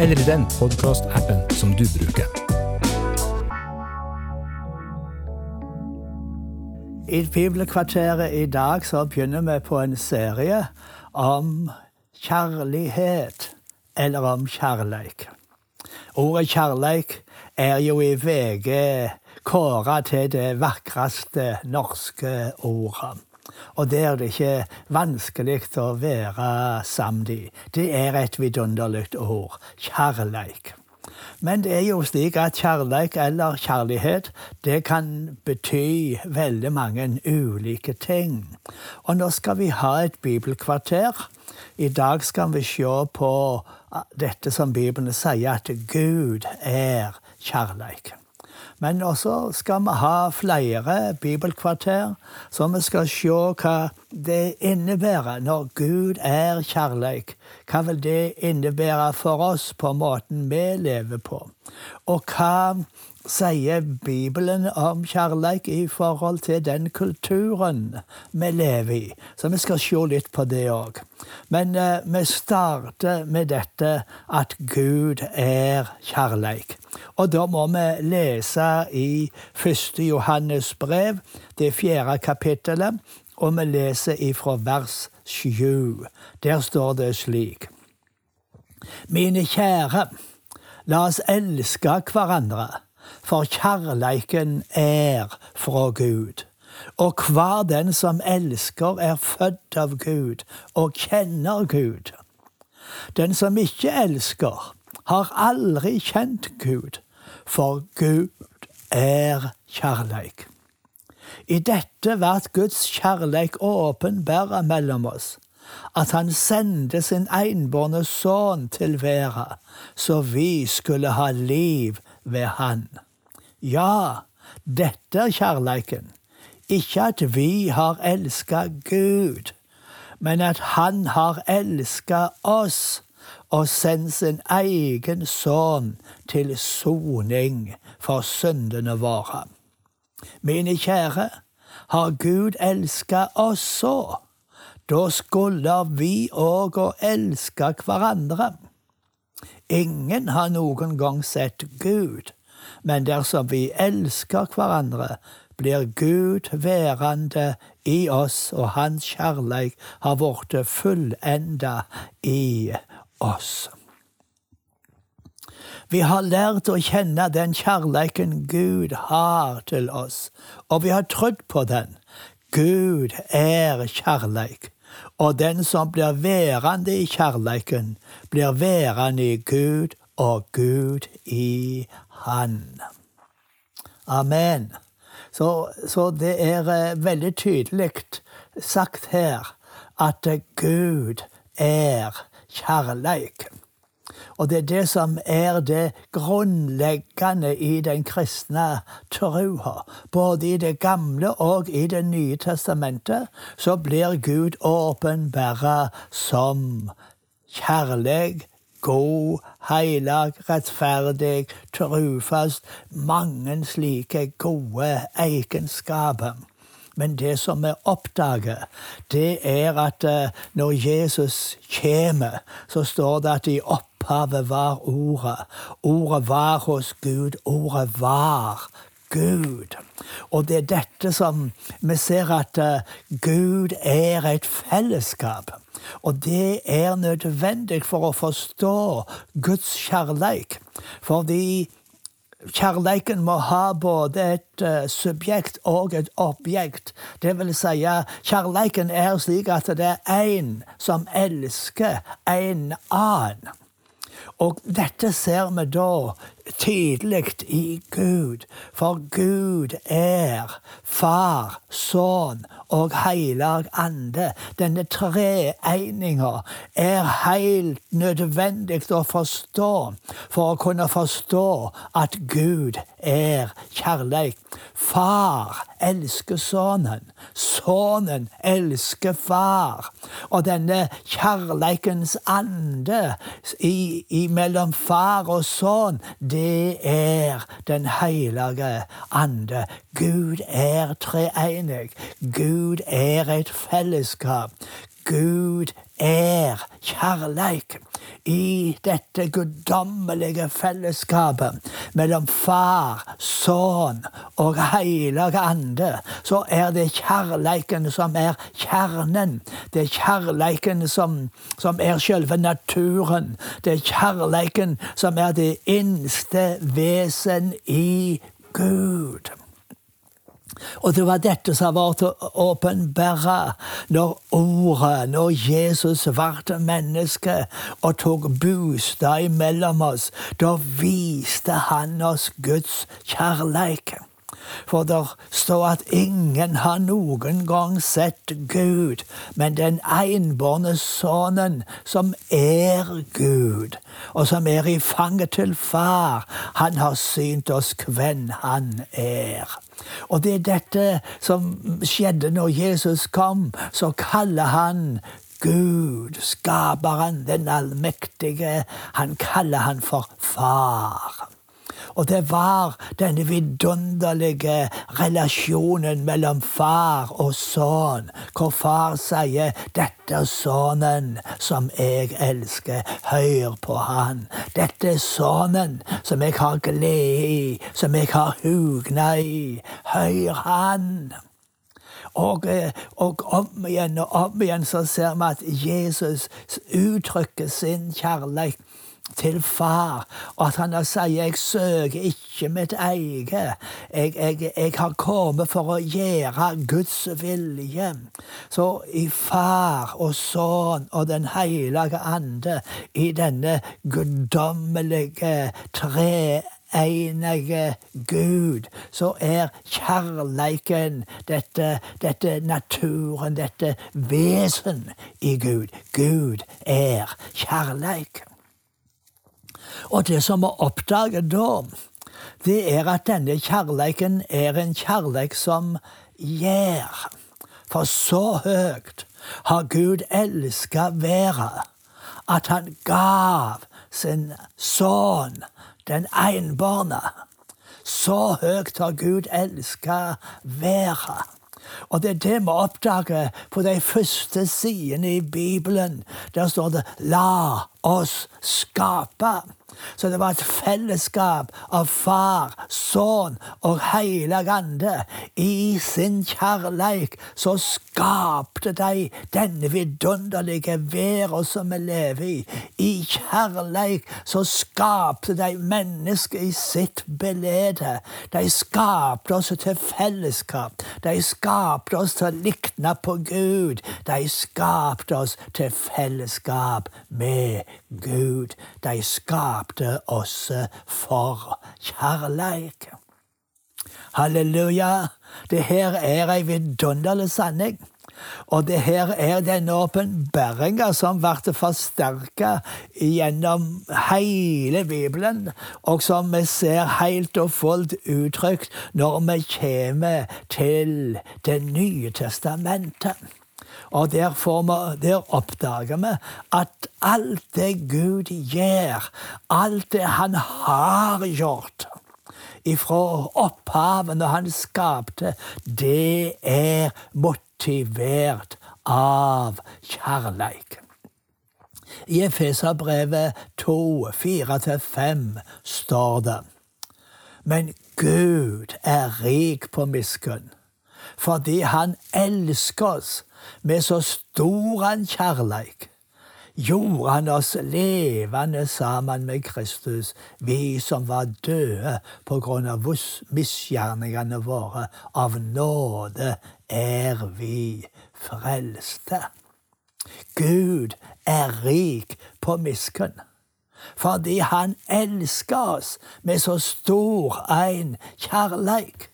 eller i den podkastappen som du bruker. I Bibelkvarteret i dag så begynner vi på en serie om kjærlighet, eller om kjærleik. Ordet kjærleik er jo i VG kåra til det vakreste norske ordet. Og det er det ikke vanskelig å være sammen i. Det er et vidunderlig ord. Kjærleik. Men det er jo slik at kjærleik eller kjærlighet det kan bety veldig mange ulike ting. Og nå skal vi ha et bibelkvarter. I dag skal vi se på dette som Bibelen sier, at Gud er kjærleik. Men også skal vi ha flere bibelkvarter, så vi skal se hva det innebærer når Gud er kjærleik. Hva vil det innebære for oss på måten vi lever på? Og hva sier Bibelen om kjærleik i forhold til den kulturen vi lever i. Så vi skal se litt på det òg. Men eh, vi starter med dette at Gud er kjærleik. Og da må vi lese i første Johannes brev, det fjerde kapittelet, og vi leser ifra vers sju. Der står det slik. Mine kjære, la oss elske hverandre for kjærleiken er fra Gud. Og hver den som elsker, er født av Gud og kjenner Gud. Den som ikke elsker, har aldri kjent Gud, for Gud er kjærleik. I dette blir Guds kjærleik åpenbæra mellom oss, at han sendte sin enbårne sønn til verden, så vi skulle ha liv ved Han. Ja, dette er kjærleiken. Ikke at vi har elska Gud, men at Han har elska oss og sendt sin egen sønn til soning for syndene våre. Mine kjære, har Gud elska oss så, da skulle vi òg å elske hverandre. Ingen har noen gang sett Gud, men dersom vi elsker hverandre, blir Gud værende i oss, og hans kjærleik har blitt fullenda i oss. Vi har lært å kjenne den kjærleiken Gud har til oss, og vi har trodd på den. Gud er kjærleik, og den som blir værende i kjærleiken, blir værende i Gud og Gud i Han. Amen. Så, så det er eh, veldig tydelig sagt her at Gud er kjærleik. Og det er det som er det grunnleggende i den kristne trua. Både i Det gamle og i Det nye testamentet så blir Gud åpenbæra som kjærlig, god, heilag, rettferdig, trufast. Mange slike gode egenskaper. Men det som vi oppdager, det er at eh, når Jesus kommer, så står det at i opphavet var Ordet. Ordet var hos Gud. Ordet var Gud. Og det er dette som vi ser at eh, Gud er et fellesskap. Og det er nødvendig for å forstå Guds kjærleik. Fordi Kjærleiken må ha både et uh, subjekt og et objekt. Det vil si, kjærleiken er slik at det er én som elsker en annen. Og dette ser vi da tydelig i Gud, for Gud er Far, Sønn og heilag ande. Denne treeininga er helt nødvendig å forstå for å kunne forstå at Gud er kjærleik. Far elsker sønnen. Sønnen elsker far. Og denne kjærleikens ande i, i far og sønn, er Den hellige ande. Gud er treenig. Gud er et fellesskap. Gud er kjærleik. I dette guddommelige fellesskapet mellom Far, Sønn og Hellige Ande, så er det kjærleiken som er kjernen. Det er kjærleiken som, som er selve naturen. Det er kjærleiken som er det innste vesen i Gud. Og det var dette som var å åpenbære når ordet, når Jesus ble menneske og tok bostad imellom oss. Da viste han oss Guds kjærleik. For det står at ingen har noen gang sett Gud, men den enbårne Sønnen, som er Gud, og som er i fanget til Far, han har synt oss hvem han er. Og det er dette som skjedde når Jesus kom. Så kaller han Gud, skaperen, den allmektige, han kaller han for far. Og det var denne vidunderlige relasjonen mellom far og sønn, hvor far sier 'Dette er sønnen som jeg elsker. Hør på han.' 'Dette er sønnen som jeg har glede i, som jeg har hugna i. Hør han.' Og, og, om igjen og om igjen så ser vi at Jesus uttrykker sin kjærlighet til far, og at han da sier 'jeg søker ikke mitt eget'. Jeg, jeg, jeg, har kommet for å gjøre Guds vilje. Så i Far og Sønn og Den hellige ande, i denne guddommelige tre enige Gud, så er kjærleiken dette, dette naturen, dette vesen i Gud. Gud er kjærleik. Og det som vi oppdager da, det er at denne kjærleiken er en kjærleik som gjør. For så høyt har Gud elska verda, at han gav sin sønn, den enbårne. Så høyt har Gud elska verda. Og det er det vi oppdager på de første sidene i Bibelen. Der står det 'La oss skape'. Så det var et fellesskap av Far, Sønn og Heilag Ande. I sin kjærleik så skapte de denne vidunderlige verden som vi lever i. I kjærleik så skapte de mennesket i sitt belede. De skapte oss til fellesskap. De skapte oss til å likne på Gud. De skapte oss til fellesskap med Gud. De skapte skapte oss for kjærleik. Halleluja! Det her er ei vidunderlig sanning. Og det her er denne åpenbaringa som ble forsterka gjennom hele Bibelen, og som vi ser helt og fullt uttrykt når vi kommer til Det nye testamentet. Og der, der oppdager vi at alt det Gud gjør, alt det han har gjort ifra opphavet når han skapte, det er motivert av kjærleik. I Efeserbrevet 2, 4-5 står det Men Gud er rik på miskunn, fordi Han elsker oss med så stor han kjærleik gjorde han oss levende sammen med Kristus, vi som var døde på grunn av misgjerningene våre. Av nåde er vi frelste. Gud er rik på miskunn. Fordi han elsker oss med så stor en kjærleik,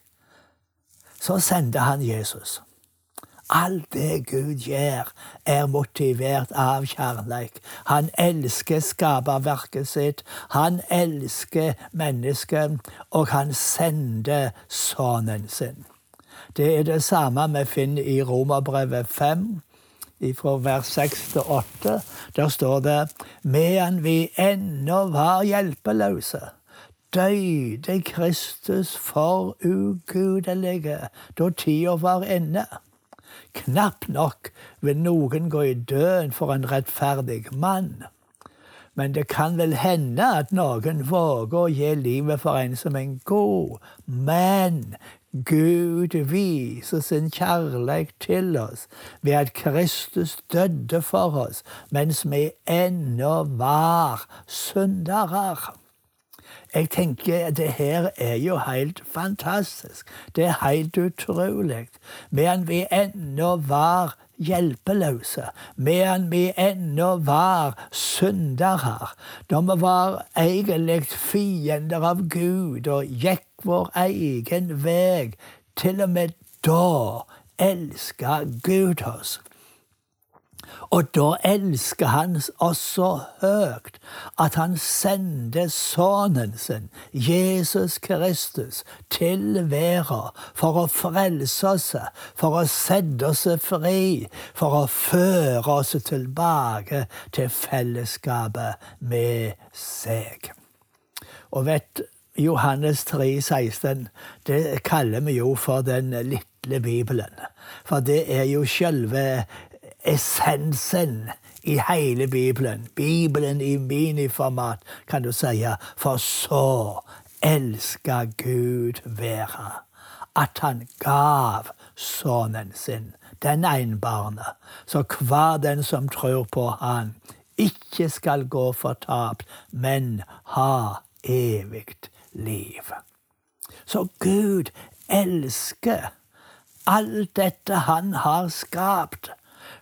så sendte han Jesus Alt det Gud gjør, er motivert av kjærleik. Han elsker skaperverket sitt. Han elsker mennesket, og han sender sønnen sin. Det er det samme vi finner i Romerbrevet 5, fra vers 6 til 8. Der står det medan vi ennå var hjelpeløse døde Kristus for ugudelige da tida var inne. Knapt nok vil noen gå i døden for en rettferdig mann. Men det kan vel hende at noen våger å gi livet for en som en god. Men Gud viser sin kjærlighet til oss ved at Kristus døde for oss mens vi ennå var syndere. Jeg tenker det her er jo helt fantastisk. Det er helt utrolig. Men vi ennå var hjelpeløse, medan vi ennå var syndere, da vi var egentlig fiender av Gud og gikk vår egen vei, til og med da elska Gud oss. Og da elsker han oss så høyt at han sendte sønnen sin, Jesus Kristus, til verden for å frelse oss, for å sette oss fri, for å føre oss tilbake til fellesskapet med seg. Og vet Johannes 3, 16, det kaller vi jo for den lille Bibelen. For det er jo selve essensen i hele Bibelen. Bibelen i miniformat, kan du si. For så elska Gud være, at han gav sønnen sin, den enbarne, så hver den som tror på han, ikke skal gå fortapt, men ha evig liv. Så Gud elsker alt dette han har skapt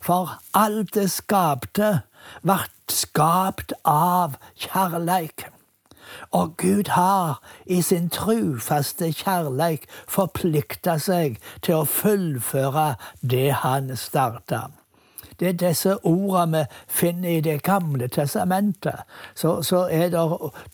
for alt det skapte, vart skapt av kjærleik. Og Gud har i sin trufaste kjærleik forplikta seg til å fullføre det han starta. Det er disse ordene vi finner i Det gamle testamentet. Så, så er det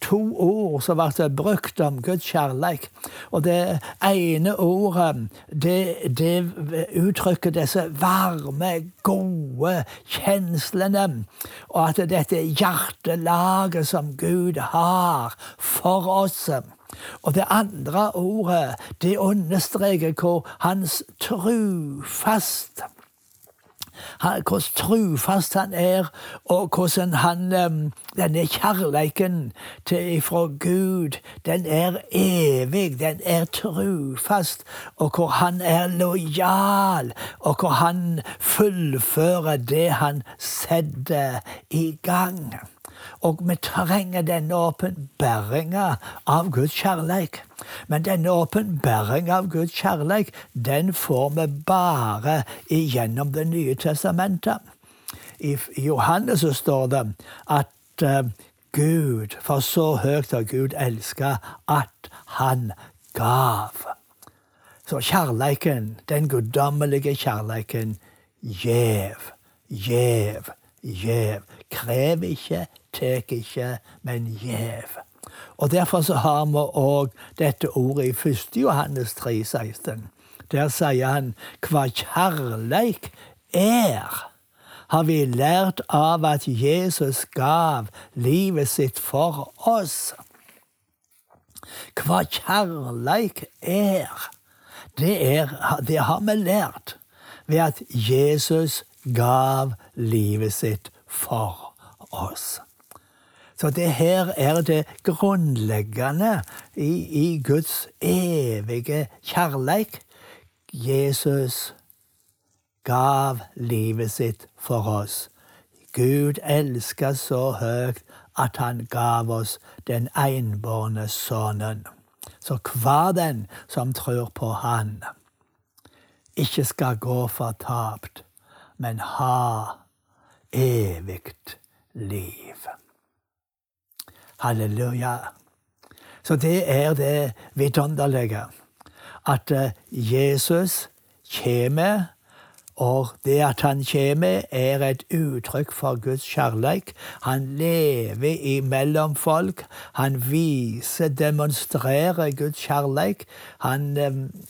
to ord som ble brukt om Guds kjærlighet. Og det ene ordet, det, det uttrykker disse varme, gode kjenslene. Og at dette hjertelaget som Gud har for oss. Og det andre ordet, det understreker hvor hans trufast hvordan trufast han er, og hvordan han Denne kjærleiken fra Gud, den er evig, den er trufast, og hvor han er lojal, og hvor han fullfører det han setter i gang. Og vi trenger denne åpenbaringa av Guds kjærleik. Men denne åpenbaringa av Guds kjærleik, den får vi bare igjennom Det nye testamentet. I Johannes så står det at uh, Gud, for så høyt har Gud elska at han gav. Så kjærleiken, den guddommelige kjærleiken, gjev, gjev, gjev. Krev ikke, tek ikke, men gjev. Og Derfor så har vi òg dette ordet i 1. Johannes 3, 16. Der sier han hva kjærleik er har vi lært av at Jesus gav livet sitt for oss. Hva kjærleik er, det, er, det har vi lært ved at Jesus gav livet sitt for oss. Så det her er det grunnleggende i, i Guds evige kjærleik. Jesus gav livet sitt for oss. Gud elska så høyt at han gav oss den enbårne sønnen. Så hver den som tror på Han, ikke skal gå fortapt, men ha evig liv. Halleluja. Så det er det vidunderlige. At eh, Jesus kommer Og det at han kommer, er et uttrykk for Guds kjærlighet. Han lever imellom folk. Han viser, demonstrerer Guds kjærlighet. Han,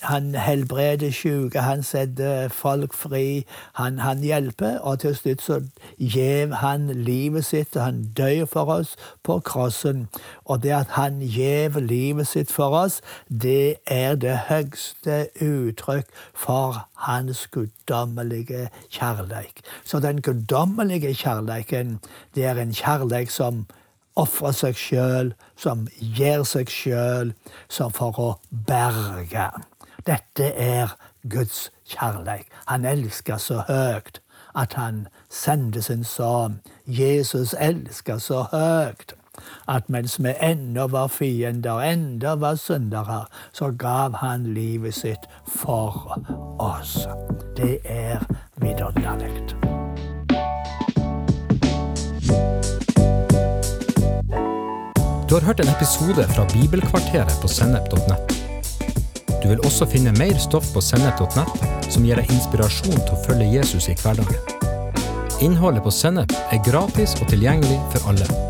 han helbreder syke, han setter folk fri. Han, han, hjelper, og til slutt så gir han livet sitt, og han dør for oss på krossen. Og det at han gir livet sitt for oss, det er det høgste uttrykk for hans guddommelige kjærleik. Så den guddommelige kjærleiken, det er en kjærleik som ofrer seg sjøl, som gir seg sjøl, som for å berge. Dette er Guds kjærleik. Han elsker så høyt at han sendte sin sønn. Jesus elsker så høyt at mens vi ennå var fiender, enda var syndere, så gav han livet sitt for oss. Det er vidunderlig. Du har hørt en episode fra Bibelkvarteret på sennep.nett. Du vil også finne mer stoff på sennep.nett som gir deg inspirasjon til å følge Jesus i hverdagen. Innholdet på Sennep er gratis og tilgjengelig for alle